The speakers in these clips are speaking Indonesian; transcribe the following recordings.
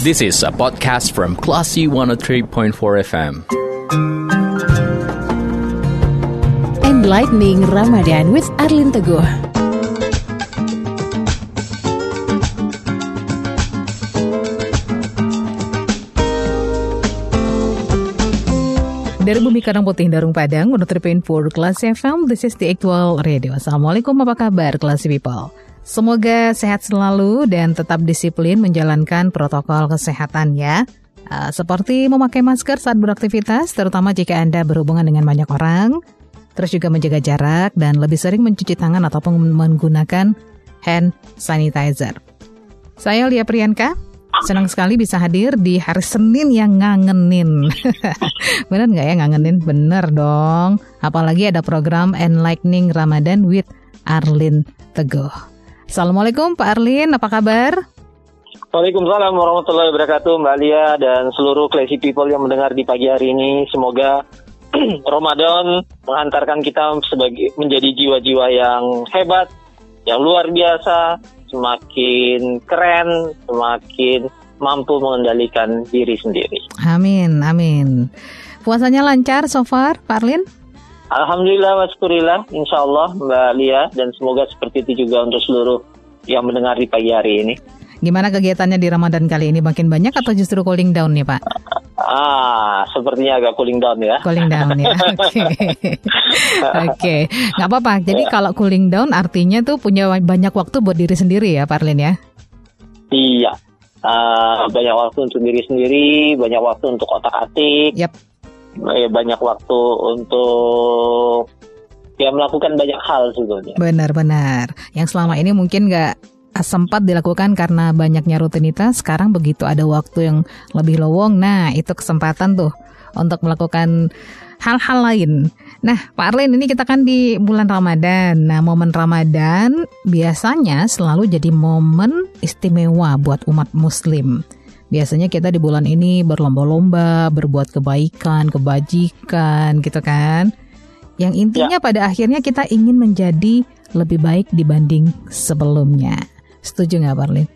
This is a podcast from Classy 103.4 FM. Enlightening Ramadan with Arlin Teguh. Dari Bumi Karang Putih Darung Padang, menurut for Kelas FM, this is the actual radio. Assalamualaikum, apa kabar kelas people? Semoga sehat selalu dan tetap disiplin menjalankan protokol kesehatan ya. Uh, seperti memakai masker saat beraktivitas, terutama jika Anda berhubungan dengan banyak orang, terus juga menjaga jarak dan lebih sering mencuci tangan ataupun menggunakan hand sanitizer. Saya Lia Priyanka, Senang sekali bisa hadir di hari Senin yang ngangenin. Bener nggak ya ngangenin? Bener dong. Apalagi ada program Enlightening Ramadan with Arlin Teguh. Assalamualaikum Pak Arlin, apa kabar? Waalaikumsalam warahmatullahi wabarakatuh Mbak Lia dan seluruh classy people yang mendengar di pagi hari ini. Semoga Ramadan menghantarkan kita sebagai menjadi jiwa-jiwa yang hebat, yang luar biasa, semakin keren, semakin mampu mengendalikan diri sendiri. Amin, amin. Puasanya lancar so far, Pak Alhamdulillah, waskurillah, insya Allah Mbak Lia, dan semoga seperti itu juga untuk seluruh yang mendengar di pagi hari ini. Gimana kegiatannya di Ramadan kali ini? Makin banyak atau justru cooling down nih Pak? Ah, sepertinya agak cooling down ya. Cooling down ya. Oke. Oke. Okay. Nggak apa-apa. Jadi ya. kalau cooling down artinya tuh punya banyak waktu buat diri sendiri ya, Parlin ya? Iya. Uh, banyak waktu untuk diri sendiri, banyak waktu untuk otak-atik. Yap. Banyak waktu untuk ya melakukan banyak hal sebetulnya. Benar-benar. Yang selama ini mungkin nggak sempat dilakukan karena banyaknya rutinitas, sekarang begitu ada waktu yang lebih lowong, nah itu kesempatan tuh untuk melakukan hal-hal lain. Nah, Pak Arlin ini kita kan di bulan Ramadan. Nah, momen Ramadan biasanya selalu jadi momen istimewa buat umat muslim. Biasanya kita di bulan ini berlomba-lomba, berbuat kebaikan, kebajikan gitu kan. Yang intinya ya. pada akhirnya kita ingin menjadi lebih baik dibanding sebelumnya. Setuju nggak Parlin?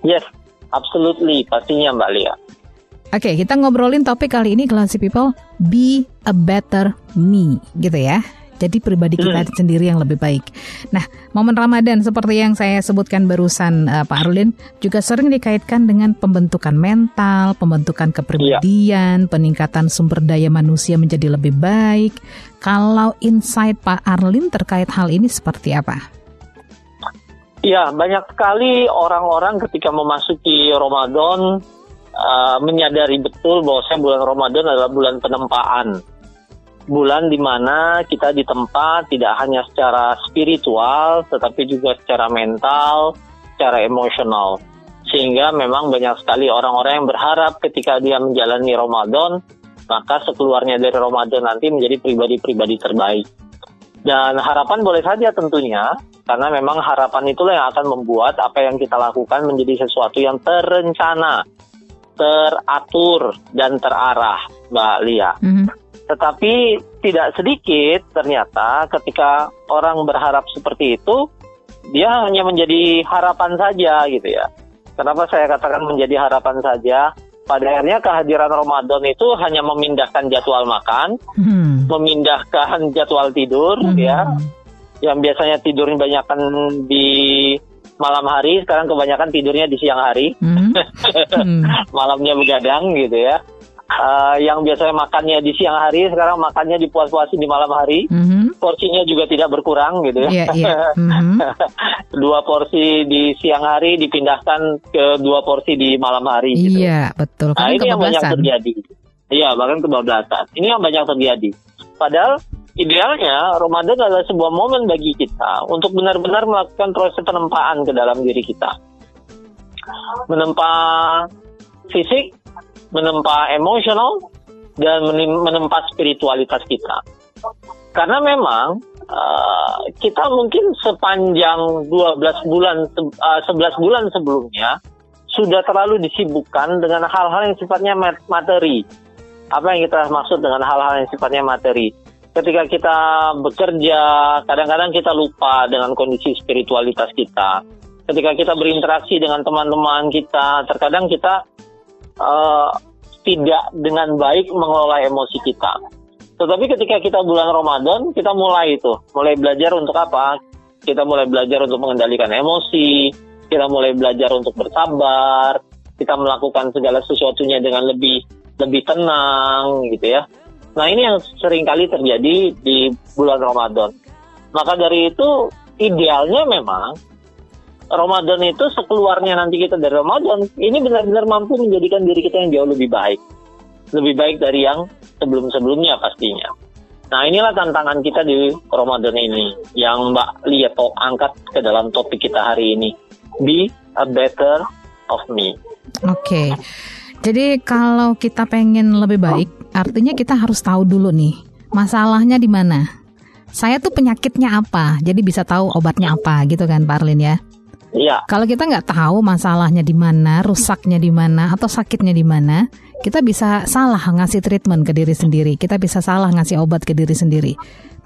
Yes, absolutely, pastinya Mbak Lia. Oke, okay, kita ngobrolin topik kali ini Classy People, be a better me, gitu ya. Jadi pribadi kita hmm. sendiri yang lebih baik. Nah, momen Ramadan seperti yang saya sebutkan barusan uh, Pak Arulin juga sering dikaitkan dengan pembentukan mental, pembentukan kepribadian, ya. peningkatan sumber daya manusia menjadi lebih baik. Kalau insight Pak Arlin terkait hal ini seperti apa? Ya, banyak sekali orang-orang ketika memasuki Ramadan uh, menyadari betul bahwa bulan Ramadan adalah bulan penempaan. Bulan di mana kita ditempa tidak hanya secara spiritual, tetapi juga secara mental, secara emosional. Sehingga memang banyak sekali orang-orang yang berharap ketika dia menjalani Ramadan, maka sekeluarnya dari Ramadan nanti menjadi pribadi-pribadi terbaik. Dan harapan boleh saja tentunya, karena memang harapan itulah yang akan membuat apa yang kita lakukan menjadi sesuatu yang terencana, teratur, dan terarah, Mbak Lia. Mm-hmm. Tetapi tidak sedikit ternyata ketika orang berharap seperti itu, dia hanya menjadi harapan saja gitu ya. Kenapa saya katakan menjadi harapan saja? Pada akhirnya kehadiran Ramadan itu hanya memindahkan jadwal makan, hmm. memindahkan jadwal tidur, hmm. ya, yang biasanya tidurnya banyakkan di malam hari sekarang kebanyakan tidurnya di siang hari mm -hmm. malamnya begadang gitu ya uh, yang biasanya makannya di siang hari sekarang makannya dipuas-puasin di malam hari mm -hmm. porsinya juga tidak berkurang gitu ya yeah, yeah. Mm -hmm. dua porsi di siang hari dipindahkan ke dua porsi di malam hari gitu iya yeah, betul nah ini yang banyak terjadi iya bahkan kebablasan ini yang banyak terjadi padahal idealnya Ramadan adalah sebuah momen bagi kita untuk benar-benar melakukan proses penempaan ke dalam diri kita. Menempa fisik, menempa emosional, dan menempa spiritualitas kita. Karena memang uh, kita mungkin sepanjang 12 bulan, uh, 11 bulan sebelumnya sudah terlalu disibukkan dengan hal-hal yang sifatnya materi. Apa yang kita maksud dengan hal-hal yang sifatnya materi? ketika kita bekerja, kadang-kadang kita lupa dengan kondisi spiritualitas kita. Ketika kita berinteraksi dengan teman-teman kita, terkadang kita uh, tidak dengan baik mengelola emosi kita. Tetapi ketika kita bulan Ramadan, kita mulai itu, mulai belajar untuk apa? Kita mulai belajar untuk mengendalikan emosi, kita mulai belajar untuk bersabar, kita melakukan segala sesuatunya dengan lebih lebih tenang gitu ya. Nah ini yang sering kali terjadi di bulan Ramadan. Maka dari itu idealnya memang Ramadan itu sekeluarnya nanti kita dari Ramadan ini benar-benar mampu menjadikan diri kita yang jauh lebih baik. Lebih baik dari yang sebelum-sebelumnya pastinya. Nah inilah tantangan kita di Ramadan ini yang Mbak Lieto angkat ke dalam topik kita hari ini. Be a better of me. Oke. Okay. Jadi kalau kita pengen lebih baik, artinya kita harus tahu dulu nih masalahnya di mana. Saya tuh penyakitnya apa, jadi bisa tahu obatnya apa gitu kan, Pak Arlin ya? Iya. Kalau kita nggak tahu masalahnya di mana, rusaknya di mana, atau sakitnya di mana, kita bisa salah ngasih treatment ke diri sendiri. Kita bisa salah ngasih obat ke diri sendiri.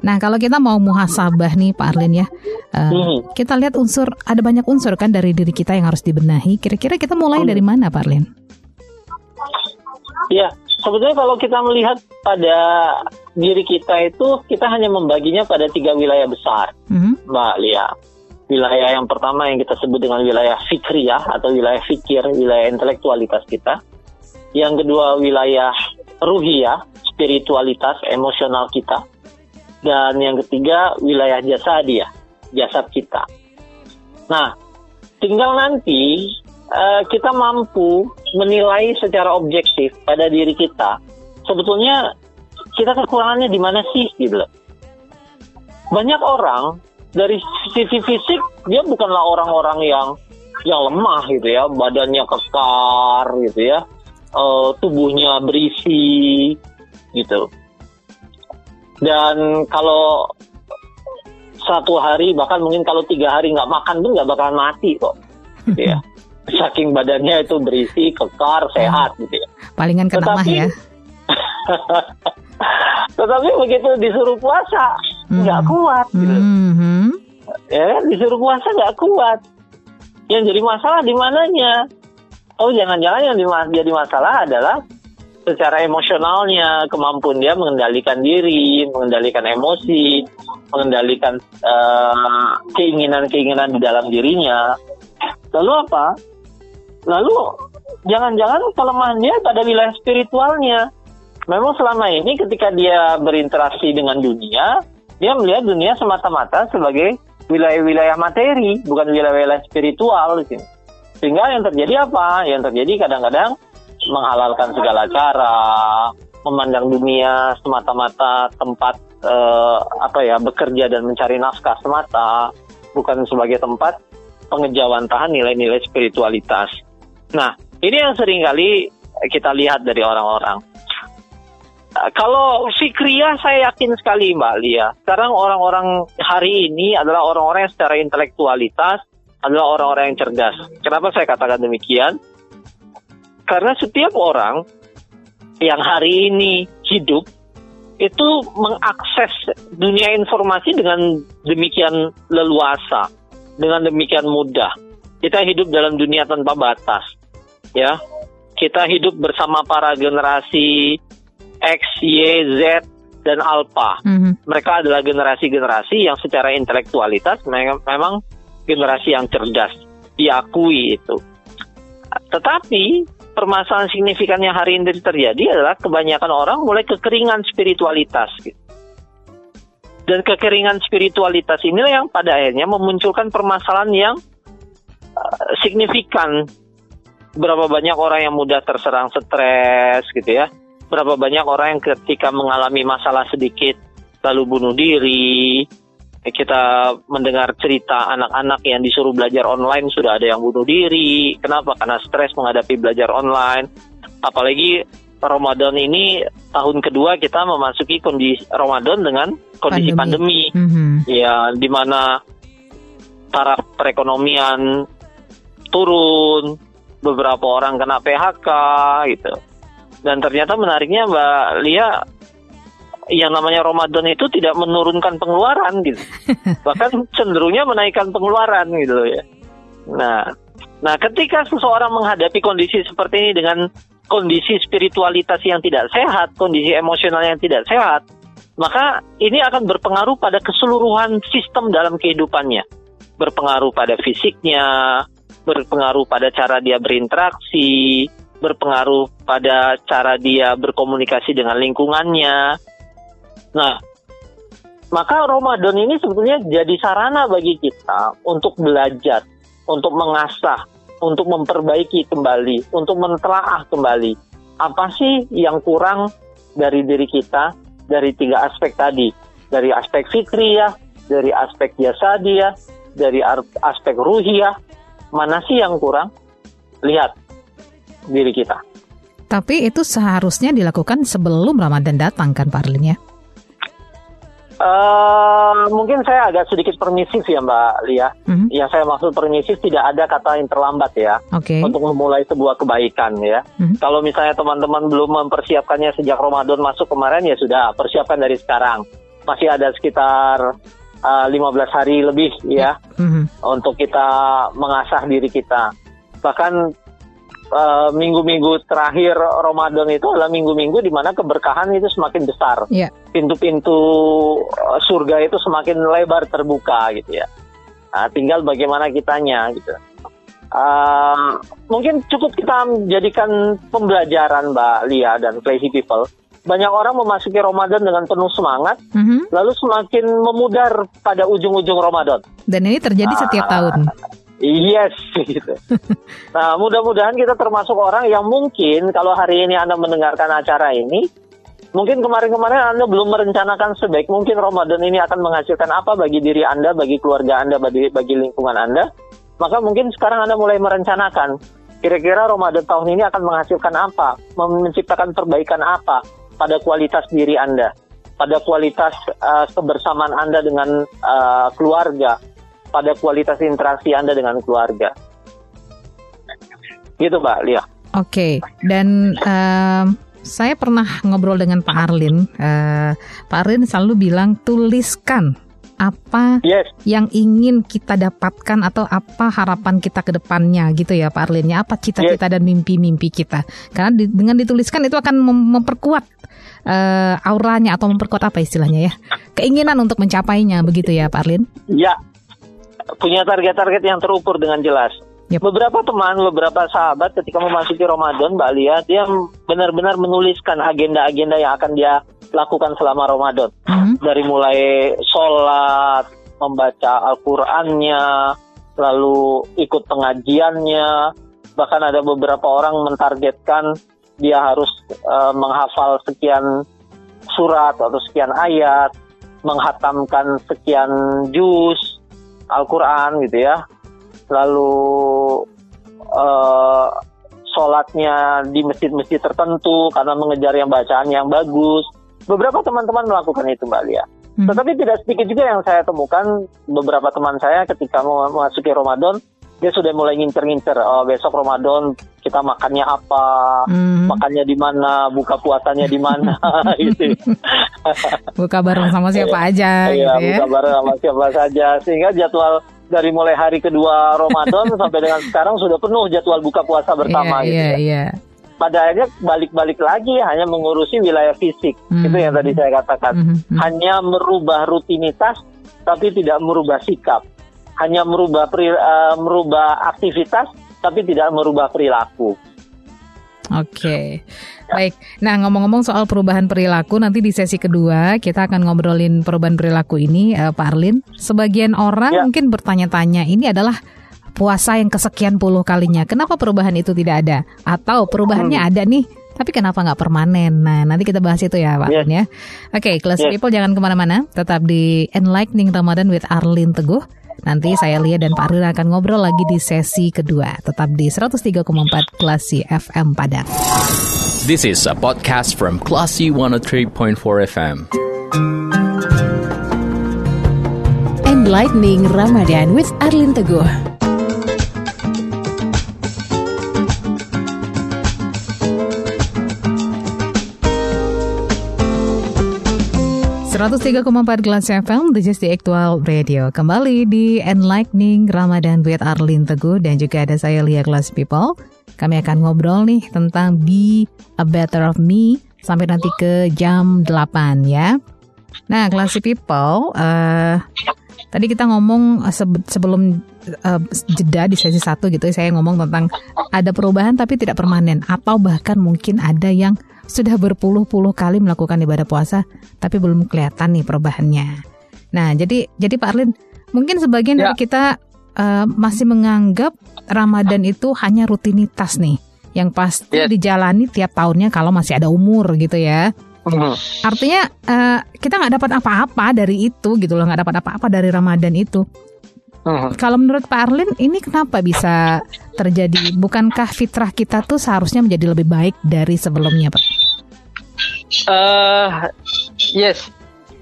Nah, kalau kita mau muhasabah nih, Pak Arlin ya, uh, hmm. kita lihat unsur ada banyak unsur kan dari diri kita yang harus dibenahi. Kira-kira kita mulai hmm. dari mana, Pak Arlin? Ya, sebetulnya kalau kita melihat pada diri kita itu, kita hanya membaginya pada tiga wilayah besar, mm-hmm. Mbak Lia. Wilayah yang pertama yang kita sebut dengan wilayah fikriyah atau wilayah fikir, wilayah intelektualitas kita. Yang kedua wilayah ruhiyah, spiritualitas, emosional kita. Dan yang ketiga wilayah jasa dia, jasad kita. Nah, tinggal nanti uh, kita mampu menilai secara objektif pada diri kita, sebetulnya kita kekurangannya di mana sih gitu. Banyak orang dari sisi fisik dia bukanlah orang-orang yang yang lemah gitu ya, badannya kekar gitu ya, uh, tubuhnya berisi gitu. Dan kalau satu hari bahkan mungkin kalau tiga hari nggak makan pun nggak bakalan mati kok, gitu ya. saking badannya itu berisi, kekar, sehat gitu ya. Palingan kena mah ya. Tetapi begitu disuruh puasa nggak hmm. kuat gitu. Hmm. Ya disuruh puasa nggak kuat. Yang jadi masalah di mananya? Oh jangan-jangan yang jadi masalah adalah secara emosionalnya kemampuan dia mengendalikan diri, mengendalikan emosi, mengendalikan uh, keinginan-keinginan di dalam dirinya. Lalu apa? Lalu jangan-jangan kelemahan dia pada wilayah spiritualnya. Memang selama ini ketika dia berinteraksi dengan dunia, dia melihat dunia semata-mata sebagai wilayah-wilayah materi, bukan wilayah-wilayah spiritual sini. Sehingga yang terjadi apa? Yang terjadi kadang-kadang menghalalkan segala cara, memandang dunia semata-mata tempat eh, apa ya bekerja dan mencari nafkah semata, bukan sebagai tempat pengejawantahan nilai-nilai spiritualitas. Nah, ini yang sering kali kita lihat dari orang-orang. Kalau Fikriah saya yakin sekali Mbak Lia. Sekarang orang-orang hari ini adalah orang-orang yang secara intelektualitas adalah orang-orang yang cerdas. Kenapa saya katakan demikian? Karena setiap orang yang hari ini hidup itu mengakses dunia informasi dengan demikian leluasa, dengan demikian mudah. Kita hidup dalam dunia tanpa batas ya kita hidup bersama para generasi X, Y, Z dan Alpha. Mm-hmm. Mereka adalah generasi-generasi yang secara intelektualitas memang generasi yang cerdas, diakui itu. Tetapi permasalahan signifikan yang hari ini terjadi adalah kebanyakan orang mulai kekeringan spiritualitas. Gitu. Dan kekeringan spiritualitas inilah yang pada akhirnya memunculkan permasalahan yang uh, signifikan berapa banyak orang yang mudah terserang stres gitu ya berapa banyak orang yang ketika mengalami masalah sedikit lalu bunuh diri kita mendengar cerita anak-anak yang disuruh belajar online sudah ada yang bunuh diri kenapa karena stres menghadapi belajar online apalagi Ramadan ini tahun kedua kita memasuki kondisi Ramadan dengan kondisi pandemi, pandemi. Mm -hmm. ya di mana taraf perekonomian turun beberapa orang kena PHK gitu. Dan ternyata menariknya Mbak Lia yang namanya Ramadan itu tidak menurunkan pengeluaran gitu. Bahkan cenderungnya menaikkan pengeluaran gitu ya. Nah, nah ketika seseorang menghadapi kondisi seperti ini dengan kondisi spiritualitas yang tidak sehat, kondisi emosional yang tidak sehat, maka ini akan berpengaruh pada keseluruhan sistem dalam kehidupannya. Berpengaruh pada fisiknya, berpengaruh pada cara dia berinteraksi, berpengaruh pada cara dia berkomunikasi dengan lingkungannya. Nah, maka Ramadan ini sebetulnya jadi sarana bagi kita untuk belajar, untuk mengasah, untuk memperbaiki kembali, untuk mentelaah kembali. Apa sih yang kurang dari diri kita dari tiga aspek tadi? Dari aspek fitriyah, dari aspek dia, dari aspek ruhiyah. Mana sih yang kurang? Lihat diri kita. Tapi itu seharusnya dilakukan sebelum Ramadan datang kan Pak Arlin ya? Uh, mungkin saya agak sedikit permisif ya Mbak Lia. Mm-hmm. Yang saya maksud permisif tidak ada kata yang terlambat ya. Okay. Untuk memulai sebuah kebaikan ya. Mm-hmm. Kalau misalnya teman-teman belum mempersiapkannya sejak Ramadan masuk kemarin ya sudah persiapkan dari sekarang. Masih ada sekitar uh, eh, 15 hari lebih ya mm-hmm. untuk kita mengasah diri kita. Bahkan minggu-minggu uh, terakhir Ramadan itu adalah minggu-minggu di mana keberkahan itu semakin besar. Yeah. Pintu-pintu uh, surga itu semakin lebar terbuka gitu ya. Nah, tinggal bagaimana kitanya gitu. Uh, mungkin cukup kita menjadikan pembelajaran Mbak Lia dan Crazy People. Banyak orang memasuki Ramadan dengan penuh semangat, mm -hmm. lalu semakin memudar pada ujung-ujung Ramadan. Dan ini terjadi setiap uh, tahun. Yes, gitu. Nah, mudah-mudahan kita termasuk orang yang mungkin kalau hari ini Anda mendengarkan acara ini, mungkin kemarin-kemarin Anda belum merencanakan sebaik mungkin Ramadan ini akan menghasilkan apa bagi diri Anda, bagi keluarga Anda, bagi, bagi lingkungan Anda. Maka mungkin sekarang Anda mulai merencanakan, kira-kira Ramadan tahun ini akan menghasilkan apa, menciptakan perbaikan apa pada kualitas diri Anda, pada kualitas uh, kebersamaan Anda dengan uh, keluarga, pada kualitas interaksi Anda dengan keluarga. Gitu Mbak Lia. Oke, okay. dan uh, saya pernah ngobrol dengan Pak Arlin. Uh, Pak Arlin selalu bilang tuliskan apa yes. yang ingin kita dapatkan atau apa harapan kita ke depannya gitu ya Pak Arlin ya apa cita-cita yes. dan mimpi-mimpi kita karena di, dengan dituliskan itu akan mem memperkuat uh, auranya atau memperkuat apa istilahnya ya keinginan untuk mencapainya begitu ya Pak Arlin ya punya target-target yang terukur dengan jelas. Yep. Beberapa teman, beberapa sahabat ketika memasuki Ramadan, Mbak Lia, dia benar-benar menuliskan agenda-agenda yang akan dia lakukan selama Ramadan. Mm-hmm. Dari mulai sholat, membaca Al-Qur'annya, lalu ikut pengajiannya, bahkan ada beberapa orang mentargetkan dia harus uh, menghafal sekian surat atau sekian ayat, menghatamkan sekian juz, Al-Quran gitu ya. Lalu uh, sholatnya di masjid-masjid tertentu karena mengejar yang bacaan yang bagus. Beberapa teman-teman melakukan itu Mbak Lia. Hmm. tetapi tidak sedikit juga yang saya temukan. Beberapa teman saya ketika memasuki Ramadan dia sudah mulai ngincer-ngincer oh, besok Ramadan kita makannya apa, hmm. makannya di mana, buka puasanya di mana gitu. buka bareng sama siapa iya. aja iya, gitu ya. buka bareng sama siapa saja sehingga jadwal dari mulai hari kedua Ramadan sampai dengan sekarang sudah penuh jadwal buka puasa bersama yeah, gitu yeah, ya. Yeah. Pada akhirnya balik-balik lagi hanya mengurusi wilayah fisik. Hmm. Itu yang tadi saya katakan. Hmm. Hmm. Hanya merubah rutinitas tapi tidak merubah sikap hanya merubah peri, uh, merubah aktivitas tapi tidak merubah perilaku. Oke, okay. ya. baik. Nah ngomong-ngomong soal perubahan perilaku, nanti di sesi kedua kita akan ngobrolin perubahan perilaku ini, uh, Pak Arlin. Sebagian orang ya. mungkin bertanya-tanya, ini adalah puasa yang kesekian puluh kalinya. Kenapa perubahan itu tidak ada? Atau perubahannya hmm. ada nih, tapi kenapa nggak permanen? Nah, nanti kita bahas itu ya, Pak yes. ya. Oke, okay, kelas yes. people jangan ke mana-mana. Tetap di Enlightening Ramadan with Arlin Teguh. Nanti saya Lia dan Pak Aril akan ngobrol lagi di sesi kedua. Tetap di 103,4 Klasi FM Padang. This is a podcast from Klasi 103.4 FM. Enlightening Ramadan with Arlin Teguh. 103,4 Kelas FM, this is the actual radio. Kembali di Enlightening Ramadan with Arlin Teguh dan juga ada saya Lia Kelas People. Kami akan ngobrol nih tentang Be a Better of Me sampai nanti ke jam 8 ya. Nah, Classy People, uh, tadi kita ngomong sebelum uh, jeda di sesi satu gitu, saya ngomong tentang ada perubahan tapi tidak permanen atau bahkan mungkin ada yang sudah berpuluh-puluh kali melakukan ibadah puasa tapi belum kelihatan nih perubahannya. Nah, jadi jadi Pak Arlin, mungkin sebagian ya. dari kita uh, masih menganggap Ramadan itu hanya rutinitas nih, yang pasti yeah. dijalani tiap tahunnya kalau masih ada umur gitu ya. Mm. Artinya uh, kita nggak dapat apa-apa dari itu gitu loh, nggak dapat apa-apa dari Ramadan itu. Mm. Kalau menurut Pak Arlin, ini kenapa bisa terjadi? Bukankah fitrah kita tuh seharusnya menjadi lebih baik dari sebelumnya, Pak? Uh, yes,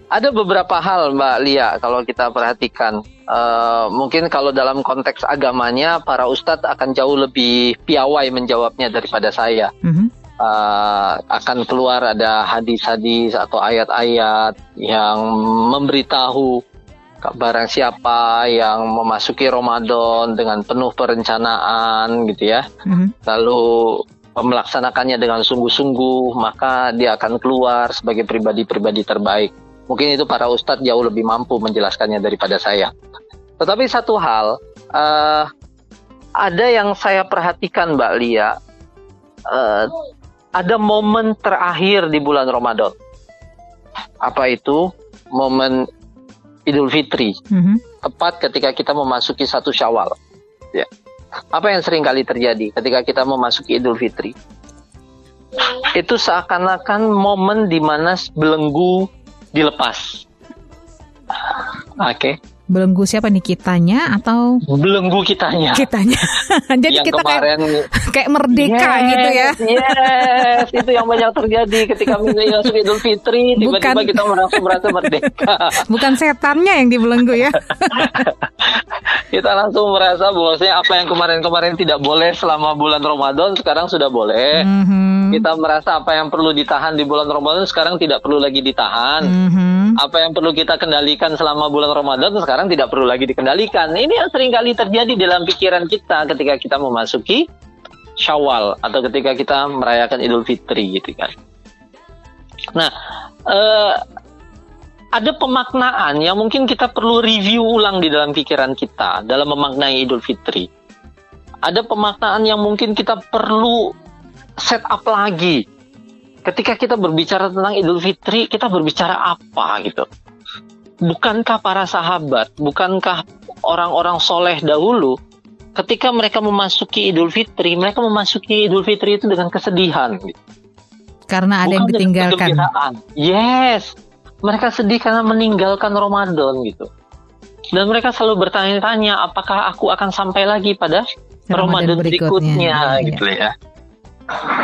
ada beberapa hal Mbak Lia kalau kita perhatikan. Uh, mungkin kalau dalam konteks agamanya para ustadz akan jauh lebih piawai menjawabnya daripada saya. Mm-hmm. Uh, akan keluar ada hadis-hadis atau ayat-ayat yang memberitahu barang siapa yang memasuki Ramadan dengan penuh perencanaan gitu ya. Mm-hmm. Lalu melaksanakannya dengan sungguh-sungguh, maka dia akan keluar sebagai pribadi-pribadi terbaik. Mungkin itu para ustadz jauh lebih mampu menjelaskannya daripada saya. Tetapi satu hal, uh, ada yang saya perhatikan Mbak Lia, uh, ada momen terakhir di bulan Ramadan. Apa itu? Momen Idul Fitri. Mm-hmm. Tepat ketika kita memasuki satu Syawal. Ya. Apa yang sering kali terjadi ketika kita memasuki Idul Fitri? Itu seakan-akan momen di mana belenggu dilepas. Oke. Okay. Belenggu siapa nih kitanya atau belenggu kitanya? Kitanya. Jadi yang kita kemarin, kayak, kayak merdeka yes, gitu ya. Yes, itu yang banyak terjadi ketika masuk Idul Fitri tiba-tiba kita merasa merasa merdeka. Bukan setannya yang dibelenggu ya. kita langsung merasa bahwasanya apa yang kemarin-kemarin tidak boleh selama bulan Ramadan sekarang sudah boleh. Mm -hmm hmm. kita merasa apa yang perlu ditahan di bulan Ramadan sekarang tidak perlu lagi ditahan. Hmm. Apa yang perlu kita kendalikan selama bulan Ramadan sekarang tidak perlu lagi dikendalikan. Ini yang sering kali terjadi dalam pikiran kita ketika kita memasuki Syawal atau ketika kita merayakan Idul Fitri gitu kan. Nah, eh, ada pemaknaan yang mungkin kita perlu review ulang di dalam pikiran kita dalam memaknai Idul Fitri. Ada pemaknaan yang mungkin kita perlu set up lagi. Ketika kita berbicara tentang Idul Fitri, kita berbicara apa gitu? Bukankah para sahabat, bukankah orang-orang soleh dahulu, ketika mereka memasuki Idul Fitri, mereka memasuki Idul Fitri itu dengan kesedihan. Gitu. Karena ada Bukan yang ditinggalkan. Yes, mereka sedih karena meninggalkan Ramadan gitu. Dan mereka selalu bertanya-tanya, apakah aku akan sampai lagi pada Ramadan, Ramadan berikutnya, berikutnya gitu ya.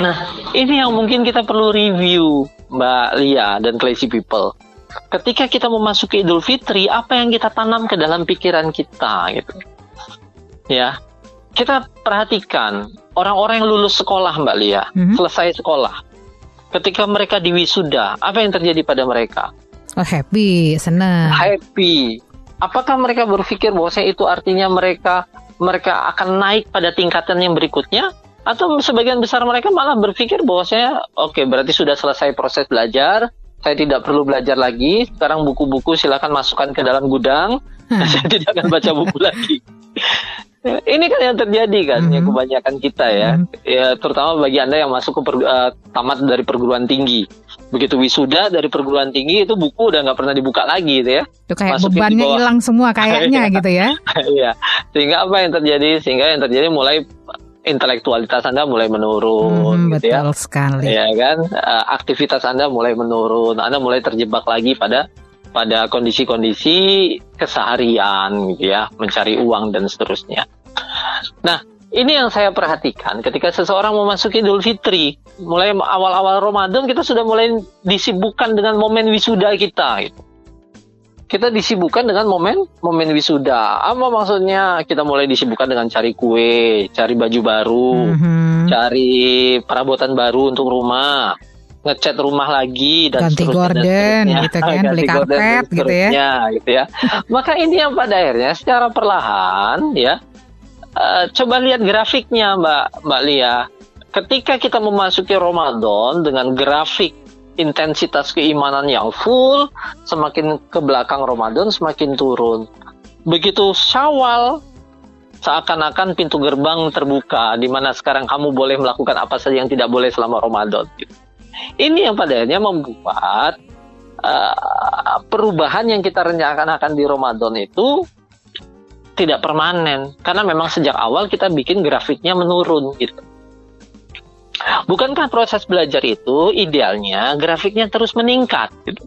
Nah, ini yang mungkin kita perlu review, Mbak Lia dan Crazy People. Ketika kita memasuki Idul Fitri, apa yang kita tanam ke dalam pikiran kita gitu. Ya. Kita perhatikan orang-orang yang lulus sekolah, Mbak Lia, mm-hmm. selesai sekolah. Ketika mereka di wisuda, apa yang terjadi pada mereka? Oh, happy, senang. Happy. Apakah mereka berpikir bahwa itu artinya mereka mereka akan naik pada tingkatan yang berikutnya atau sebagian besar mereka malah berpikir bahwa saya oke okay, berarti sudah selesai proses belajar saya tidak perlu belajar lagi sekarang buku-buku silakan masukkan ke dalam gudang hmm. saya tidak akan baca buku lagi ini kan yang terjadi kan hmm. ya kebanyakan kita ya hmm. ya terutama bagi anda yang masuk ke per, uh, tamat dari perguruan tinggi begitu wisuda dari perguruan tinggi itu buku udah nggak pernah dibuka lagi gitu ya itu kayak Masukin bebannya hilang semua kayaknya gitu ya iya sehingga apa yang terjadi sehingga yang terjadi mulai intelektualitas Anda mulai menurun hmm, gitu ya. Betul sekali. Ya kan? Uh, aktivitas Anda mulai menurun. Anda mulai terjebak lagi pada pada kondisi-kondisi keseharian gitu ya, mencari uang dan seterusnya. Nah, ini yang saya perhatikan ketika seseorang memasuki Idul Fitri, mulai awal-awal Ramadan kita sudah mulai disibukkan dengan momen wisuda kita gitu kita disibukkan dengan momen momen wisuda. Apa maksudnya? Kita mulai disibukkan dengan cari kue, cari baju baru, mm-hmm. cari perabotan baru untuk rumah, ngecat rumah lagi dan ganti gorden gitu kan, ganti beli karpet gitu ya. gitu ya. Maka ini yang pada akhirnya secara perlahan ya uh, coba lihat grafiknya Mbak Mbak Lia. ketika kita memasuki Ramadan dengan grafik intensitas keimanan yang full, semakin ke belakang Ramadan semakin turun. Begitu Syawal, seakan-akan pintu gerbang terbuka, di mana sekarang kamu boleh melakukan apa saja yang tidak boleh selama Ramadan. Ini yang pada akhirnya membuat uh, perubahan yang kita rencanakan akan di Ramadan itu tidak permanen karena memang sejak awal kita bikin grafiknya menurun gitu. Bukankah proses belajar itu idealnya grafiknya terus meningkat gitu?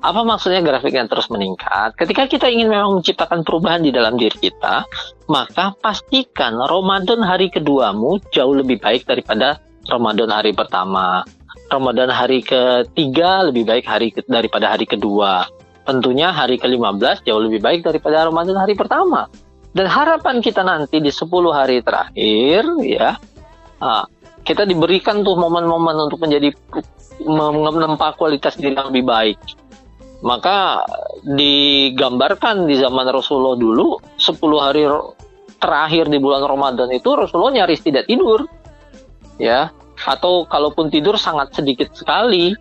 Apa maksudnya grafiknya terus meningkat? Ketika kita ingin memang menciptakan perubahan di dalam diri kita, maka pastikan Ramadan hari keduamu jauh lebih baik daripada Ramadan hari pertama. Ramadan hari ketiga lebih baik hari daripada hari kedua. Tentunya hari ke-15 jauh lebih baik daripada Ramadan hari pertama. Dan harapan kita nanti di 10 hari terakhir ya, kita diberikan tuh momen-momen untuk menjadi menempa kualitas diri yang lebih baik. Maka digambarkan di zaman Rasulullah dulu 10 hari terakhir di bulan Ramadan itu Rasulullah nyaris tidak tidur. Ya, atau kalaupun tidur sangat sedikit sekali.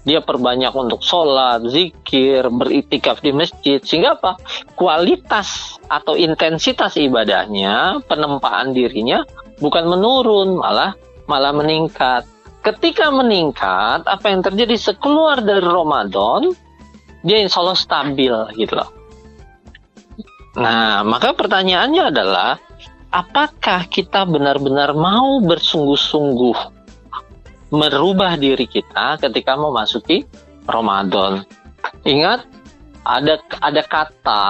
Dia perbanyak untuk sholat, zikir, beritikaf di masjid. Sehingga apa? Kualitas atau intensitas ibadahnya, penempaan dirinya bukan menurun, malah malah meningkat. Ketika meningkat, apa yang terjadi sekeluar dari Ramadan, dia insya Allah stabil gitu loh. Nah, maka pertanyaannya adalah, apakah kita benar-benar mau bersungguh-sungguh merubah diri kita ketika memasuki Ramadan? Ingat, ada ada kata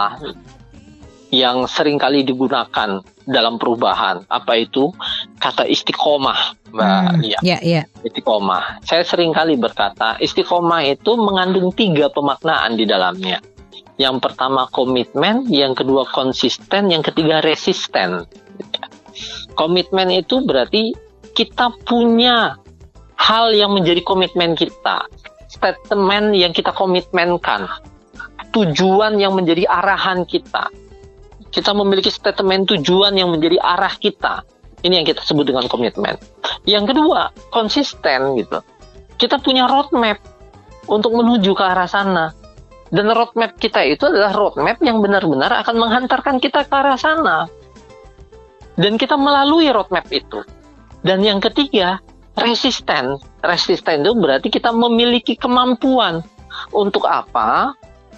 yang sering kali digunakan dalam perubahan. Apa itu? Kata istiqomah, Mbak hmm, Lia. Ya, ya. Istiqomah. Saya sering kali berkata, istiqomah itu mengandung tiga pemaknaan di dalamnya. Yang pertama komitmen, yang kedua konsisten, yang ketiga resisten. Komitmen itu berarti kita punya hal yang menjadi komitmen kita. Statement yang kita komitmenkan. Tujuan yang menjadi arahan kita kita memiliki statement tujuan yang menjadi arah kita. Ini yang kita sebut dengan komitmen. Yang kedua, konsisten gitu. Kita punya roadmap untuk menuju ke arah sana. Dan roadmap kita itu adalah roadmap yang benar-benar akan menghantarkan kita ke arah sana. Dan kita melalui roadmap itu. Dan yang ketiga, resisten. Resisten itu berarti kita memiliki kemampuan. Untuk apa?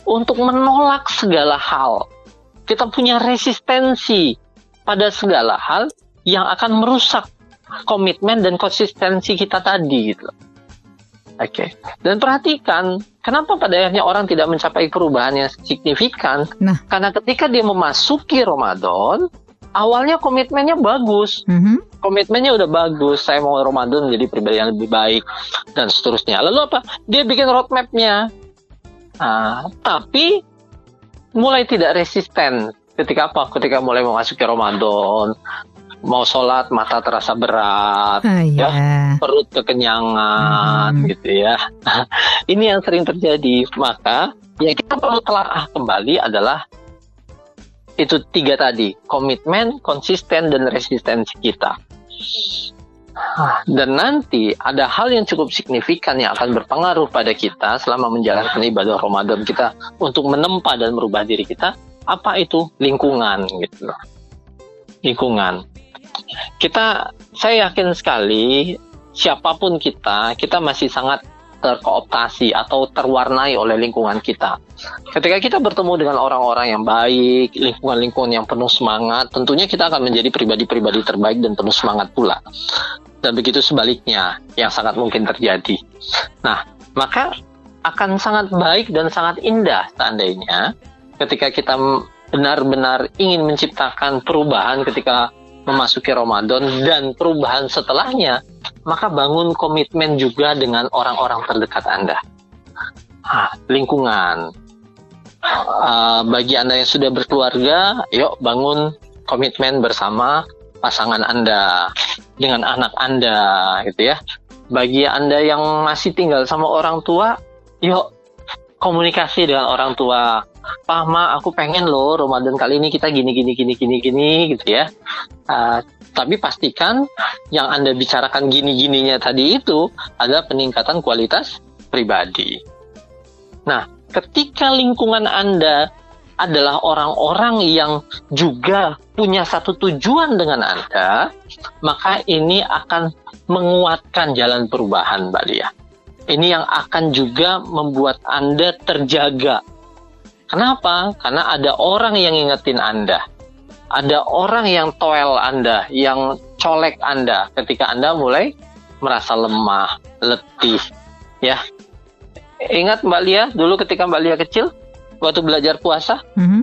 Untuk menolak segala hal kita punya resistensi pada segala hal yang akan merusak komitmen dan konsistensi kita tadi gitu. Oke. Okay. Dan perhatikan, kenapa pada akhirnya orang tidak mencapai perubahan yang signifikan? Nah. Karena ketika dia memasuki Ramadan, awalnya komitmennya bagus. Mm -hmm. Komitmennya udah bagus, saya mau Ramadan jadi pribadi yang lebih baik dan seterusnya. Lalu apa? Dia bikin roadmapnya. Nah, tapi mulai tidak resisten ketika apa? Ketika mulai memasuki Ramadan, mau sholat mata terasa berat, ah, ya, perut kekenyangan, hmm. gitu ya. Ini yang sering terjadi. Maka yang kita perlu telah kembali adalah itu tiga tadi: komitmen, konsisten, dan resistensi kita. Dan nanti ada hal yang cukup signifikan yang akan berpengaruh pada kita selama menjalankan ibadah Ramadan kita untuk menempa dan merubah diri kita. Apa itu lingkungan gitu Lingkungan. Kita, saya yakin sekali siapa pun kita, kita masih sangat terkooptasi atau terwarnai oleh lingkungan kita. Ketika kita bertemu dengan orang-orang yang baik, lingkungan-lingkungan yang penuh semangat, tentunya kita akan menjadi pribadi-pribadi terbaik dan penuh semangat pula. Dan begitu sebaliknya, yang sangat mungkin terjadi. Nah, maka akan sangat baik dan sangat indah seandainya ketika kita benar-benar ingin menciptakan perubahan ketika memasuki Ramadan dan perubahan setelahnya, maka bangun komitmen juga dengan orang-orang terdekat Anda. Ah, lingkungan. Uh, bagi Anda yang sudah berkeluarga, yuk bangun komitmen bersama pasangan Anda dengan anak Anda gitu ya. Bagi Anda yang masih tinggal sama orang tua, yuk komunikasi dengan orang tua. Pak, Ma, aku pengen loh Ramadan kali ini kita gini gini gini gini gini gitu ya. Uh, Tapi pastikan yang Anda bicarakan gini-gininya tadi itu adalah peningkatan kualitas pribadi. Nah, ketika lingkungan Anda adalah orang-orang yang juga punya satu tujuan dengan Anda, maka ini akan menguatkan jalan perubahan, Mbak Lia. Ini yang akan juga membuat Anda terjaga. Kenapa? Karena ada orang yang ingetin Anda. Ada orang yang toel Anda, yang colek Anda ketika Anda mulai merasa lemah, letih. Ya, Ingat Mbak Lia dulu ketika Mbak Lia kecil waktu belajar puasa? Mm -hmm.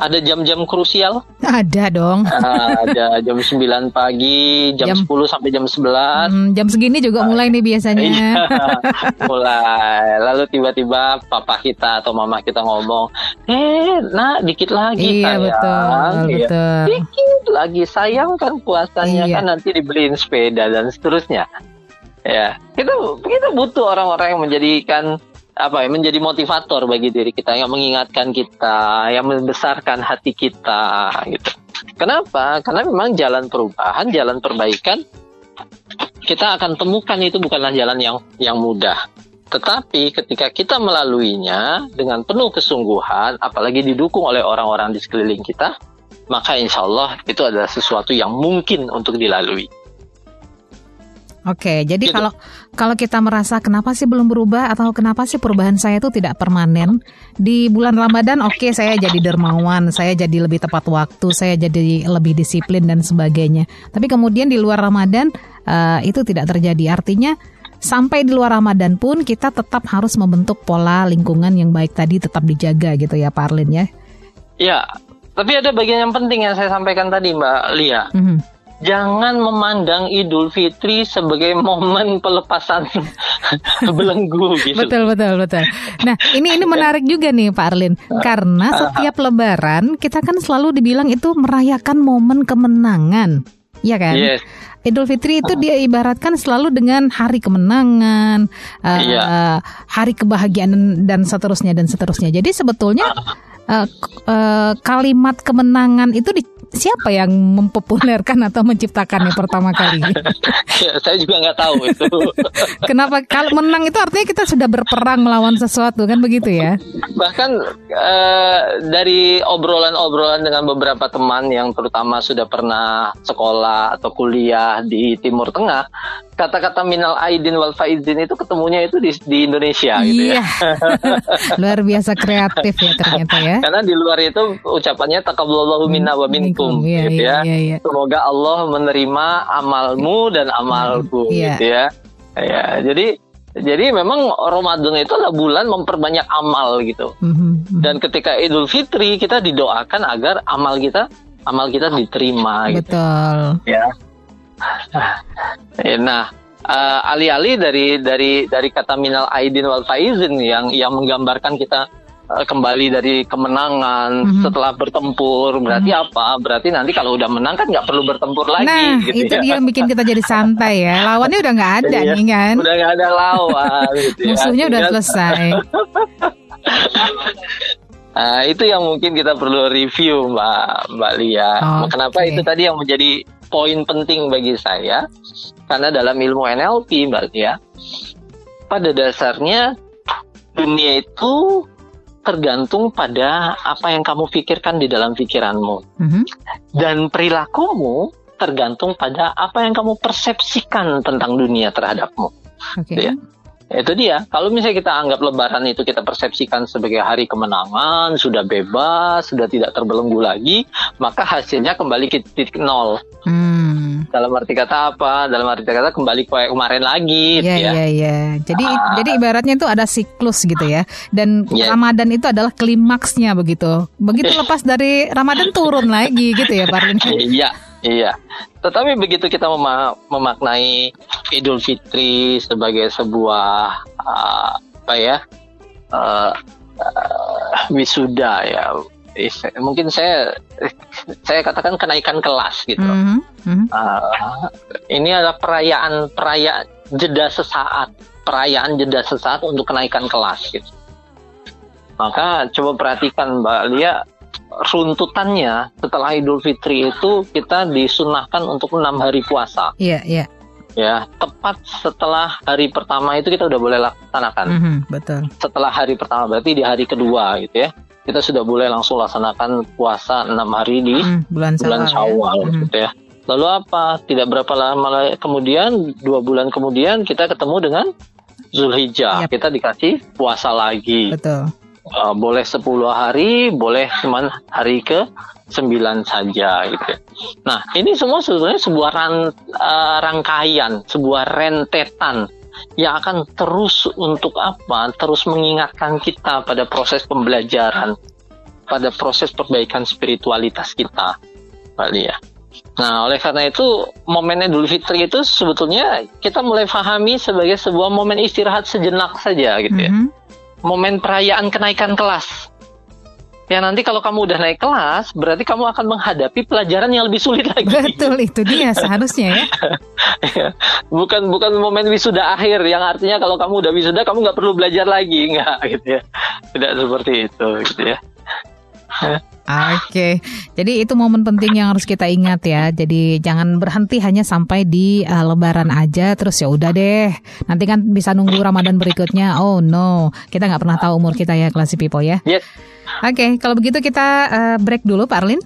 Ada jam-jam krusial? Ada dong. Uh, ada jam 9 pagi, jam, jam 10 sampai jam 11. Hmm, jam segini juga mulai nih biasanya. Iya, mulai. Lalu tiba-tiba papa kita atau mama kita ngomong, "Eh, nak, dikit lagi iya, sayang." Betul, iya, betul. Dikit lagi sayang kan puasanya iya. kan nanti dibeliin sepeda dan seterusnya ya kita kita butuh orang-orang yang menjadikan apa ya menjadi motivator bagi diri kita yang mengingatkan kita yang membesarkan hati kita gitu. Kenapa? Karena memang jalan perubahan jalan perbaikan kita akan temukan itu bukanlah jalan yang yang mudah. Tetapi ketika kita melaluinya dengan penuh kesungguhan apalagi didukung oleh orang-orang di sekeliling kita maka insya Allah itu adalah sesuatu yang mungkin untuk dilalui Oke, jadi gitu. kalau kalau kita merasa kenapa sih belum berubah atau kenapa sih perubahan saya itu tidak permanen di bulan Ramadan, oke okay, saya jadi dermawan, saya jadi lebih tepat waktu, saya jadi lebih disiplin dan sebagainya. Tapi kemudian di luar Ramadan uh, itu tidak terjadi. Artinya sampai di luar Ramadan pun kita tetap harus membentuk pola lingkungan yang baik tadi tetap dijaga gitu ya, Pak Arlin ya. Iya, tapi ada bagian yang penting yang saya sampaikan tadi, Mbak Lia. Mm -hmm jangan memandang Idul Fitri sebagai momen pelepasan belenggu gitu. Betul betul betul. Nah, ini ini menarik juga nih Pak Arlin karena setiap lebaran kita kan selalu dibilang itu merayakan momen kemenangan. Ya kan? Yes. Idul Fitri itu dia ibaratkan selalu dengan hari kemenangan, uh, iya. hari kebahagiaan dan seterusnya dan seterusnya. Jadi sebetulnya uh, uh, kalimat kemenangan itu di, siapa yang mempopulerkan atau menciptakannya pertama kali? ya, saya juga nggak tahu itu. Kenapa kalau menang itu artinya kita sudah berperang melawan sesuatu kan begitu ya? Bahkan uh, dari obrolan-obrolan dengan beberapa teman yang terutama sudah pernah sekolah atau kuliah di Timur Tengah, kata-kata minal aidin wal faizin itu ketemunya itu di, di Indonesia gitu ya. Luar biasa kreatif ya ternyata ya. Karena di luar itu ucapannya takabbalallahu minna wa minkum iya, gitu ya. Iya, iya. Semoga Allah menerima amalmu dan amalku iya. gitu ya. Ya, jadi jadi memang Ramadan itu adalah bulan memperbanyak amal gitu. Mm-hmm. Dan ketika Idul Fitri kita didoakan agar amal kita amal kita diterima gitu. Betul. Ya. nah, uh, alih-alih dari dari dari kata minal aidin wal faizin yang yang menggambarkan kita kembali dari kemenangan mm-hmm. setelah bertempur berarti mm-hmm. apa? Berarti nanti kalau udah menang kan nggak perlu bertempur lagi. Nah gitu itu ya. dia yang bikin kita jadi santai ya. Lawannya udah nggak ada iya, nih kan? Udah nggak ada lawan. gitu ya. Musuhnya udah selesai. Nah, itu yang mungkin kita perlu review Mbak Mbak Lia. Oh, Kenapa okay. itu tadi yang menjadi poin penting bagi saya? Karena dalam ilmu NLP Mbak Lia, pada dasarnya dunia itu tergantung pada apa yang kamu pikirkan di dalam pikiranmu. Mm -hmm. Dan perilakumu tergantung pada apa yang kamu persepsikan tentang dunia terhadapmu. Okay. Ya itu dia kalau misalnya kita anggap lebaran itu kita persepsikan sebagai hari kemenangan sudah bebas sudah tidak terbelenggu lagi maka hasilnya kembali ke titik nol hmm. Dalam arti kata apa? Dalam arti kata kembali kayak kemarin lagi gitu ya. ya ya jadi ah. jadi ibaratnya itu ada siklus gitu ya. Dan yeah. Ramadan itu adalah klimaksnya begitu. Begitu lepas dari Ramadan turun lagi gitu ya Pak Iya Iya, tetapi begitu kita memaknai Idul Fitri sebagai sebuah uh, apa ya uh, uh, wisuda ya, mungkin saya saya katakan kenaikan kelas gitu. Mm -hmm. uh, ini adalah perayaan perayaan jeda sesaat, perayaan jeda sesaat untuk kenaikan kelas gitu. Maka coba perhatikan Mbak Lia runtutannya setelah Idul Fitri itu kita disunahkan untuk enam hari puasa. Iya, iya. Ya, tepat setelah hari pertama itu kita udah boleh laksanakan. Mhm, betul. Setelah hari pertama berarti di hari kedua gitu ya. Kita sudah boleh langsung laksanakan puasa enam hari di Hmm, bulan bulan Syawal. Ya. Mhm. gitu ya. Lalu apa? Tidak berapa lama la- kemudian, dua bulan kemudian kita ketemu dengan Zulhijjah. Yap. Kita dikasih puasa lagi. Betul. Uh, boleh 10 hari, boleh cuman hari ke 9 saja gitu. ya. Nah, ini semua sebetulnya sebuah ran- uh, rangkaian, sebuah rentetan yang akan terus untuk apa? Terus mengingatkan kita pada proses pembelajaran, pada proses perbaikan spiritualitas kita, Mbak Lia. Nah, oleh karena itu, momen Idul Fitri itu sebetulnya kita mulai pahami sebagai sebuah momen istirahat sejenak saja gitu ya Mhm. momen perayaan kenaikan kelas. Ya nanti kalau kamu udah naik kelas, berarti kamu akan menghadapi pelajaran yang lebih sulit lagi. Betul itu dia seharusnya ya. bukan bukan momen wisuda akhir yang artinya kalau kamu udah wisuda kamu nggak perlu belajar lagi, nggak gitu ya. Tidak seperti itu gitu ya. Oke, jadi itu momen penting yang harus kita ingat ya. Jadi jangan berhenti hanya sampai di uh, Lebaran aja, terus ya udah deh. Nanti kan bisa nunggu Ramadan berikutnya. Oh no, kita nggak pernah tahu umur kita ya, Classy People ya. Yes. Oke, kalau begitu kita uh, break dulu, Pak Arlin.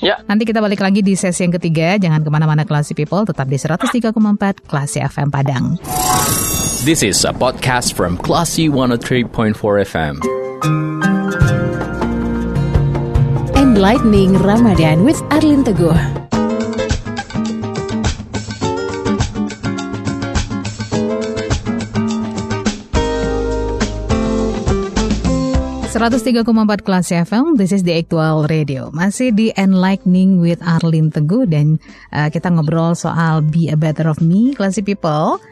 Ya. Nanti kita balik lagi di sesi yang ketiga. Jangan ke mana-mana, Classy People. Tetap di 103,4 Classy FM Padang. This is a podcast from Classy 103.4 FM. Enlightening Ramadan with Arlin Teguh. ...103,4 kelas FM, this is the actual radio. Masih di Enlightening with Arlin Teguh dan uh, kita ngobrol soal Be a Better of Me, Classy People.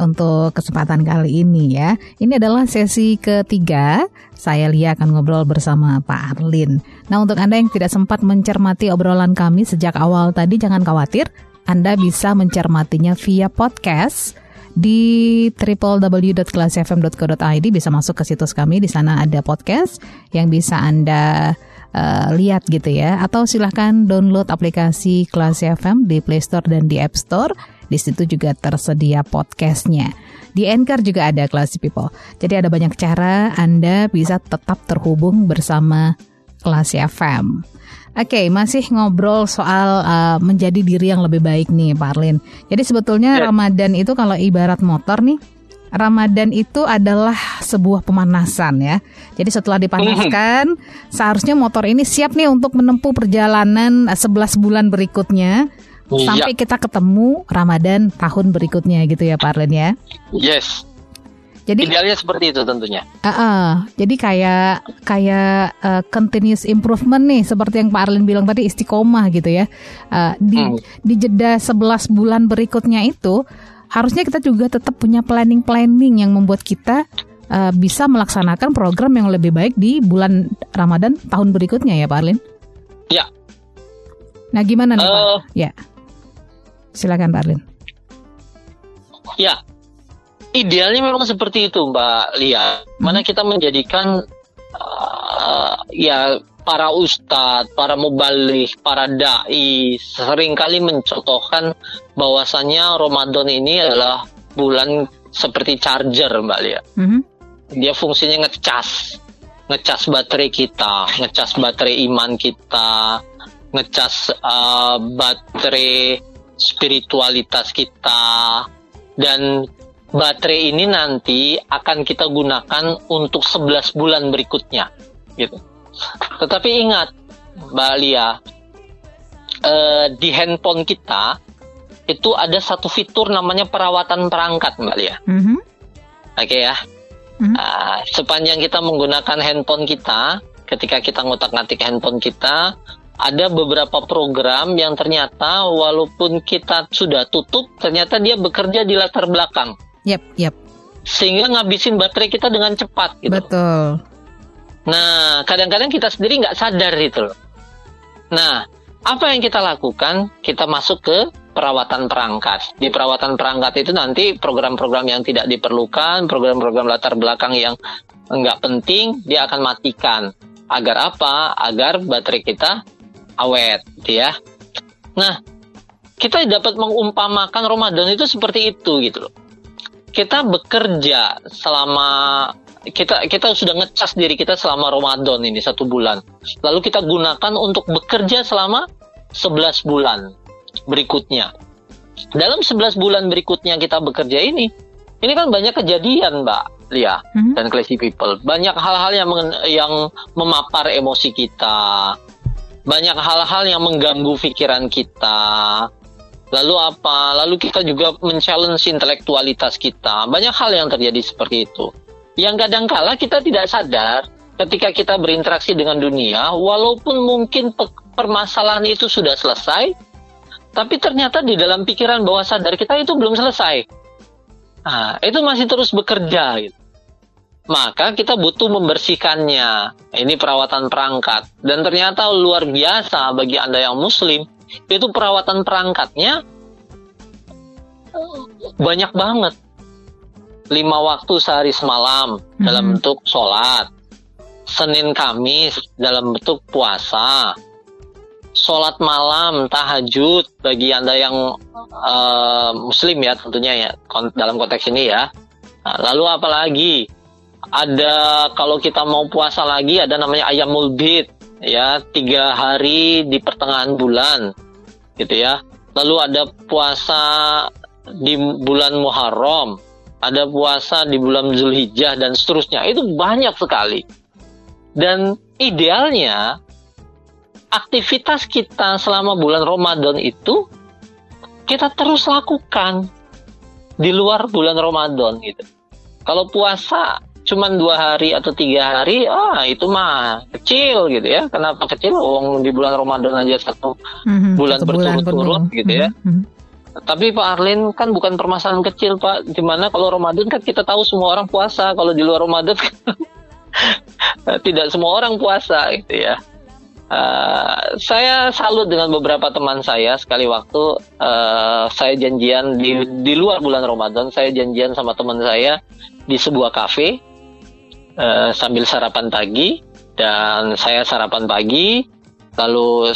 Untuk kesempatan kali ini ya, ini adalah sesi ketiga. Saya Lia akan ngobrol bersama Pak Arlin. Nah untuk Anda yang tidak sempat mencermati obrolan kami sejak awal tadi, jangan khawatir. Anda bisa mencermatinya via podcast di www.kelasfm.co.id bisa masuk ke situs kami. Di sana ada podcast yang bisa anda eh, lihat gitu ya. Atau silahkan download aplikasi Kelas FM di Play Store dan di App Store. Di situ juga tersedia podcastnya. Di Anchor juga ada Classy People. Jadi ada banyak cara anda bisa tetap terhubung bersama Kelas FM Oke, masih ngobrol soal uh, menjadi diri yang lebih baik nih, Pak Arlin. Jadi sebetulnya Ya. Ramadan itu kalau ibarat motor nih, Ramadan itu adalah sebuah pemanasan ya. Jadi setelah dipanaskan, seharusnya motor ini siap nih untuk menempuh perjalanan uh, 11 bulan berikutnya Iya. sampai kita ketemu Ramadan tahun berikutnya gitu ya, Pak Arlin ya. Yes. Jadi Idealnya seperti itu tentunya. Ah, ah. jadi kayak kayak uh, continuous improvement nih seperti yang Pak Arlin bilang tadi istiqomah gitu ya. Uh, di Hmm. di jeda 11 bulan berikutnya itu harusnya kita juga tetap punya planning-planning yang membuat kita uh, bisa melaksanakan program yang lebih baik di bulan Ramadan tahun berikutnya ya Pak Arlin. Ya. Nah, gimana nih Pak? Eh, Ya. Silakan Pak Arlin. Ya, idealnya memang seperti itu Mbak Lia. Mana kita menjadikan uh, ya para ustadz, para mubalik, para dai sering kali mencontohkan bahwasannya Ramadan ini adalah bulan seperti charger Mbak Lia. Mhm. Dia fungsinya ngecas, ngecas baterai kita, ngecas baterai iman kita, ngecas uh, baterai spiritualitas kita, dan baterai ini nanti akan kita gunakan untuk 11 bulan berikutnya, gitu. Tetapi ingat, Mbak Lia, eh, di handphone kita itu ada satu fitur namanya perawatan perangkat, Mbak Lia. Mhm. Oke ya. Mhm. Ah, sepanjang kita menggunakan handphone kita, ketika kita ngotak-ngatik handphone kita, ada beberapa program yang ternyata walaupun kita sudah tutup, ternyata dia bekerja di latar belakang, Yap, yap. sehingga ngabisin baterai kita dengan cepat. Gitu. Betul. Nah, kadang-kadang kita sendiri nggak sadar itu. loh. Nah, apa yang kita lakukan? Kita masuk ke perawatan perangkat. Di perawatan perangkat itu nanti program-program yang tidak diperlukan, program-program latar belakang yang nggak penting, dia akan matikan. Agar apa? Agar baterai kita awet, gitu ya. Nah, kita dapat mengumpamakan Ramadan itu seperti itu gitu loh. Kita bekerja selama kita kita sudah ngecas diri kita selama Ramadan ini satu bulan. Lalu kita gunakan untuk bekerja selama 11 bulan berikutnya. Dalam 11 bulan berikutnya kita bekerja ini, ini kan banyak kejadian, Mbak Lia Mhm. dan Classy People. Banyak hal-hal yang yang memapar emosi kita. Banyak hal-hal yang mengganggu pikiran kita. Lalu apa? Lalu kita juga men-challenge intelektualitas kita. Banyak hal yang terjadi seperti itu. Yang kadangkala kita tidak sadar ketika kita berinteraksi dengan dunia, walaupun mungkin pe- permasalahan itu sudah selesai, tapi ternyata di dalam pikiran bawah sadar kita itu belum selesai. Nah, itu masih terus bekerja gitu. Maka kita butuh membersihkannya. Ini perawatan perangkat. Dan ternyata luar biasa bagi Anda yang muslim, itu perawatan perangkatnya banyak banget. Lima waktu sehari semalam dalam Mhm. bentuk sholat. Senin Kamis dalam bentuk puasa. Sholat malam, tahajud bagi Anda yang eh, muslim ya tentunya ya kon- dalam konteks ini ya. Nah, lalu apa lagi? Ada kalau kita mau puasa lagi ada namanya ayamul bid ya tiga hari di pertengahan bulan gitu ya. Lalu ada puasa di bulan Muharram, ada puasa di bulan Zulhijjah dan seterusnya. Itu banyak sekali. Dan idealnya aktivitas kita selama bulan Ramadan itu kita terus lakukan di luar bulan Ramadan gitu. Kalau puasa cuman dua hari atau tiga hari, ah itu mah kecil gitu ya. Kenapa kecil? Wong di bulan Ramadan aja satu. Mhm, bulan berturut-turut gitu ya. Mhm, mhm. Tapi Pak Arlin kan bukan permasalahan kecil Pak. Di mana kalau Ramadan kan kita tahu semua orang puasa. Kalau di luar Ramadan kan tidak semua orang puasa gitu ya. Eh, saya salut dengan beberapa teman saya sekali waktu eh, saya janjian di di luar bulan Ramadan saya janjian sama teman saya di sebuah kafe eh, sambil sarapan pagi dan saya sarapan pagi lalu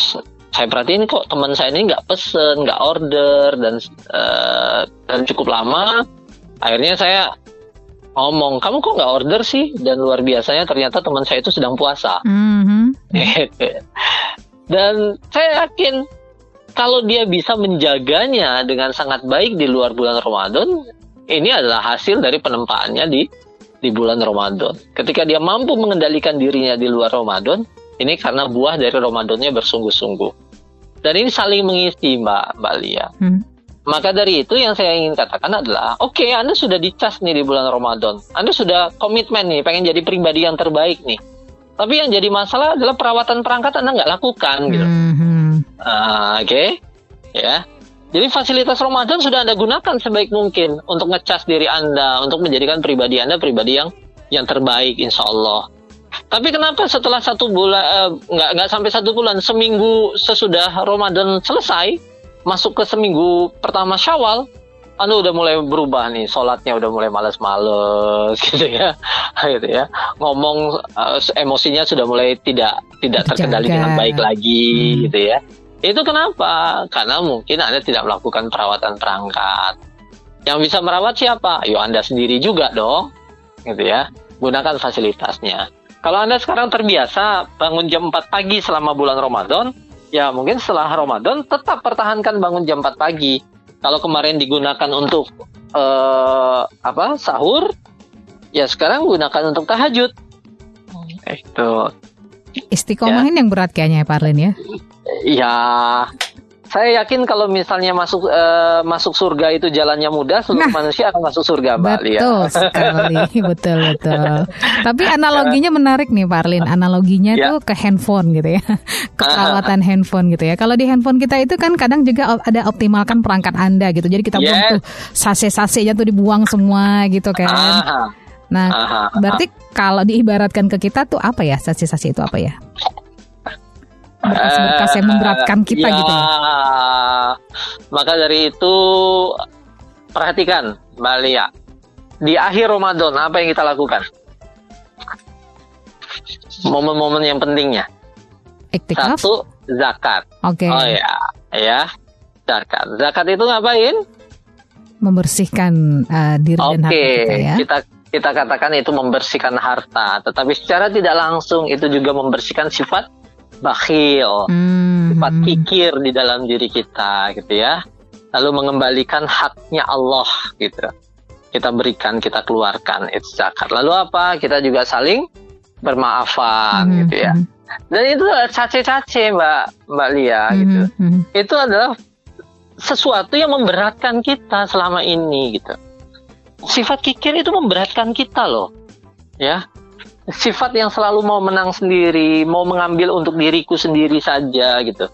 saya perhatiin kok teman saya ini nggak pesen nggak order dan eh, dan cukup lama akhirnya saya ngomong kamu kok nggak order sih dan luar biasanya ternyata teman saya itu sedang puasa Mhm. Gitu. Dan saya yakin kalau dia bisa menjaganya dengan sangat baik di luar bulan Ramadan, ini adalah hasil dari penempaannya di di bulan Ramadan. Ketika dia mampu mengendalikan dirinya di luar Ramadan, ini karena buah dari Ramadannya bersungguh-sungguh. Dan ini saling mengisi, Mbak Mbak Lia. Mhm. Maka dari itu yang saya ingin katakan adalah, oke, Anda sudah dicas nih di bulan Ramadan. Anda sudah komitmen nih, pengen jadi pribadi yang terbaik nih. Tapi yang jadi masalah adalah perawatan perangkat Anda nggak lakukan gitu. Mhm. Ah, Oke, ya. Jadi fasilitas Ramadan sudah Anda gunakan sebaik mungkin untuk ngecas diri Anda, untuk menjadikan pribadi Anda pribadi yang yang terbaik, insya Allah. Tapi kenapa setelah satu bulan, eh, nggak nggak sampai satu bulan, seminggu sesudah Ramadan selesai, masuk ke seminggu pertama Syawal, Anda udah mulai berubah nih, sholatnya udah mulai males-males gitu ya, gitu ya. Ngomong eh, emosinya sudah mulai tidak tidak terkendali dengan baik lagi Hmm. gitu ya. Itu kenapa? Karena mungkin Anda tidak melakukan perawatan perangkat. Yang bisa merawat siapa? Yo Anda sendiri juga dong, gitu ya. Gunakan fasilitasnya. Kalau Anda sekarang terbiasa bangun jam 4 pagi selama bulan Ramadan, ya mungkin setelah Ramadan tetap pertahankan bangun jam 4 pagi. Kalau kemarin digunakan untuk eh, apa sahur, ya sekarang gunakan untuk tahajud. Itu. Istiqomahin yang berat kayaknya ya Pak Arlin ya. Ya, saya yakin kalau misalnya masuk eh, masuk surga itu jalannya mudah, seluruh manusia akan masuk surga, Mbak Lia. Betul sekali, betul betul. Tapi analoginya menarik nih Pak Arlin. Analoginya Ya. tuh ke handphone gitu ya, ke perawatan handphone gitu ya. Kalau di handphone kita itu kan kadang juga ada optimalkan perangkat anda gitu. Jadi kita buang Yes. tuh sase-sasenya tuh dibuang semua gitu kan. Aha, Nah, aha, aha. berarti kalau diibaratkan ke kita tuh apa ya sase-sase itu apa ya? Berkas-berkas yang memberatkan kita ya, gitu. ya. Maka dari itu perhatikan Mbak Lia. Di akhir Ramadan apa yang kita lakukan? momen-momen yang pentingnya. Iktikaf? Satu, zakat. Oke. Oh ya, ya. Zakat. Zakat itu ngapain? Membersihkan uh, diri dan Oke, harta kita ya. kita kita katakan itu membersihkan harta, tetapi secara tidak langsung itu juga membersihkan sifat bakhil, Hmm, sifat hmm. kikir di dalam diri kita, gitu ya. Lalu mengembalikan haknya Allah, gitu. Kita berikan, kita keluarkan itu zakat. Lalu apa? Kita juga saling bermaafan, Hmm, gitu ya. hmm, Dan itu cace-cace, Mbak Mbak Lia, hmm, gitu. hmm. Itu adalah sesuatu yang memberatkan kita selama ini, gitu. Sifat kikir itu memberatkan kita loh, ya. Sifat yang selalu mau menang sendiri, mau mengambil untuk diriku sendiri saja, gitu.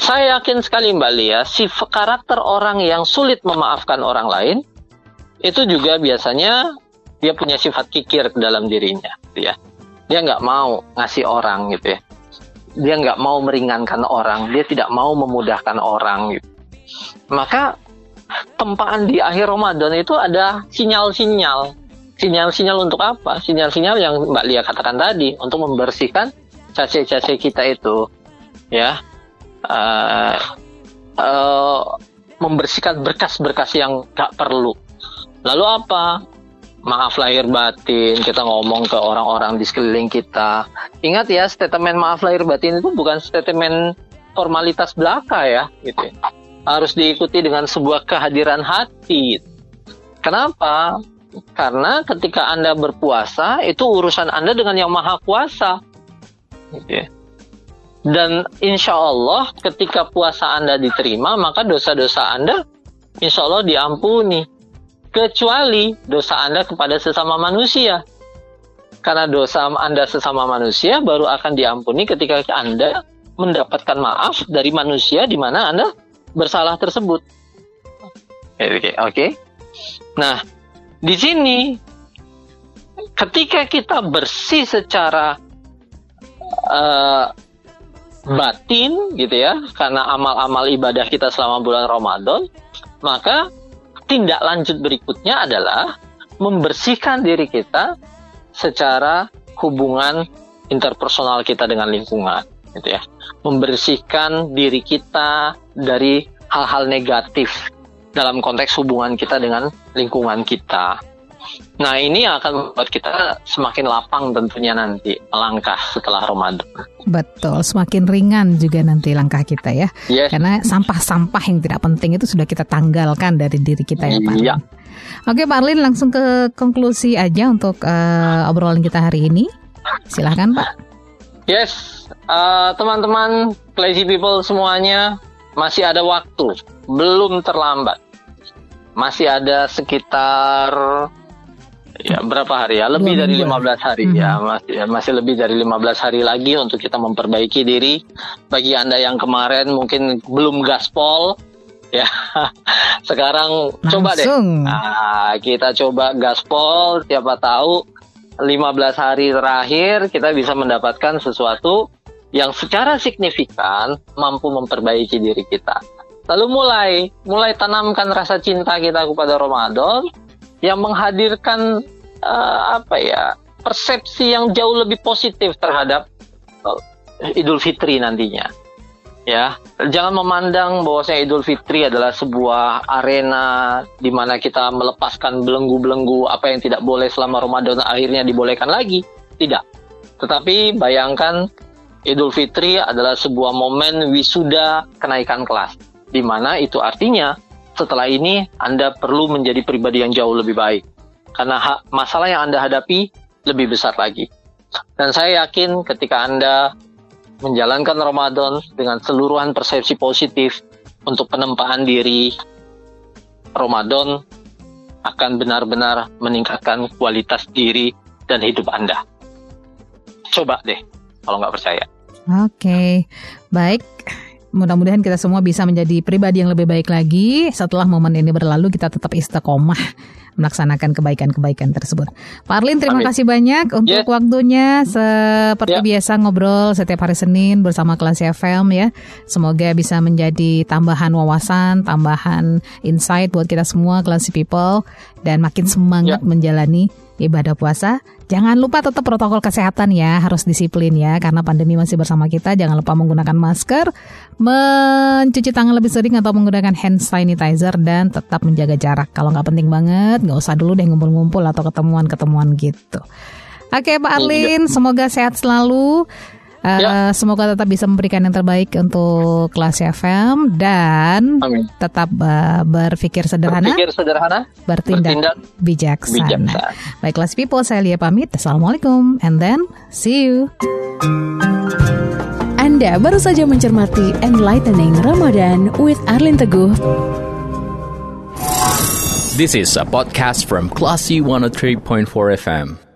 Saya yakin sekali Mbak Lia, sifat karakter orang yang sulit memaafkan orang lain itu juga biasanya dia punya sifat kikir ke dalam dirinya, gitu ya. Dia nggak mau ngasih orang gitu ya. Dia nggak mau meringankan orang, dia tidak mau memudahkan orang gitu. Maka tempaan di akhir Ramadan itu ada sinyal-sinyal. Sinyal-sinyal untuk apa? Sinyal-sinyal yang Mbak Lia katakan tadi untuk membersihkan cace-cace kita itu, ya, Eh, eh, membersihkan berkas-berkas yang gak perlu. Lalu apa? Maaf lahir batin, kita ngomong ke orang-orang di sekeliling kita. Ingat ya, statement maaf lahir batin itu bukan statement formalitas belaka ya, gitu. ya. Harus diikuti dengan sebuah kehadiran hati. Kenapa? Karena ketika Anda berpuasa, itu urusan Anda dengan yang maha kuasa. Dan insya Allah ketika puasa Anda diterima, maka dosa-dosa Anda insya Allah diampuni. Kecuali dosa Anda kepada sesama manusia. Karena dosa Anda sesama manusia baru akan diampuni ketika Anda mendapatkan maaf dari manusia di mana Anda bersalah tersebut. Oke, oke. Nah, di sini ketika kita bersih secara eh, batin gitu ya karena amal-amal ibadah kita selama bulan Ramadan maka tindak lanjut berikutnya adalah membersihkan diri kita secara hubungan interpersonal kita dengan lingkungan gitu ya membersihkan diri kita dari hal-hal negatif dalam konteks hubungan kita dengan lingkungan kita Nah ini akan membuat kita semakin lapang tentunya nanti melangkah setelah Ramadan. Betul, semakin ringan juga nanti langkah kita ya. Yes. Karena sampah-sampah yang tidak penting itu sudah kita tanggalkan dari diri kita ya Pak. Iya. Oke Pak Arlin langsung ke konklusi aja untuk eh, obrolan kita hari ini. Silahkan Pak. Yes, eh, teman-teman, lazy people semuanya masih ada waktu, belum terlambat. Masih ada sekitar ya berapa hari ya? Lebih dari minggu. 15 hari ya, masih ya, masih lebih dari 15 hari lagi untuk kita memperbaiki diri. Bagi Anda yang kemarin mungkin belum gaspol ya. Sekarang coba deh. Langsung. Nah, kita coba gaspol, siapa tahu 15 hari terakhir kita bisa mendapatkan sesuatu yang secara signifikan mampu memperbaiki diri kita. Lalu mulai, mulai tanamkan rasa cinta kita kepada Ramadan yang menghadirkan eh, apa ya persepsi yang jauh lebih positif terhadap eh, Idul Fitri nantinya. Ya, jangan memandang bahwasanya Idul Fitri adalah sebuah arena di mana kita melepaskan belenggu-belenggu apa yang tidak boleh selama Ramadan akhirnya dibolehkan lagi. Tidak. Tetapi bayangkan Idul Fitri adalah sebuah momen wisuda kenaikan kelas di mana itu artinya setelah ini Anda perlu menjadi pribadi yang jauh lebih baik karena ha- masalah yang Anda hadapi lebih besar lagi. Dan saya yakin ketika Anda menjalankan Ramadan dengan seluruhan persepsi positif untuk penempaan diri, Ramadan akan benar-benar meningkatkan kualitas diri dan hidup Anda. Coba deh, kalau nggak percaya. Oke, baik. Mudah-mudahan kita semua bisa menjadi pribadi yang lebih baik lagi. Setelah momen ini berlalu, kita tetap istiqomah melaksanakan kebaikan-kebaikan tersebut. Pak Arlin, terima Amin. kasih banyak untuk Yes. waktunya. Seperti Ya. biasa ngobrol setiap hari Senin bersama kelas FM ya. Semoga bisa menjadi tambahan wawasan, tambahan insight buat kita semua kelas people dan makin semangat Ya. menjalani ibadah puasa. Jangan lupa tetap protokol kesehatan ya, harus disiplin ya karena pandemi masih bersama kita. Jangan lupa menggunakan masker, mencuci tangan lebih sering atau menggunakan hand sanitizer dan tetap menjaga jarak. Kalau nggak penting banget, nggak usah dulu deh ngumpul-ngumpul atau ketemuan-ketemuan gitu. Oke Pak Iya. Arlin, semoga sehat selalu. Uh, Ya. Semoga tetap bisa memberikan yang terbaik untuk kelas FM dan Amin. tetap uh, berpikir sederhana, Berpikir sederhana, bertindak, bertindak bijaksana. bijaksana. Baik kelas people, saya Lia pamit. Assalamualaikum and then see you. Anda baru saja mencermati Enlightening Ramadan with Arlin Teguh. This is a podcast from Classy 103.4 FM.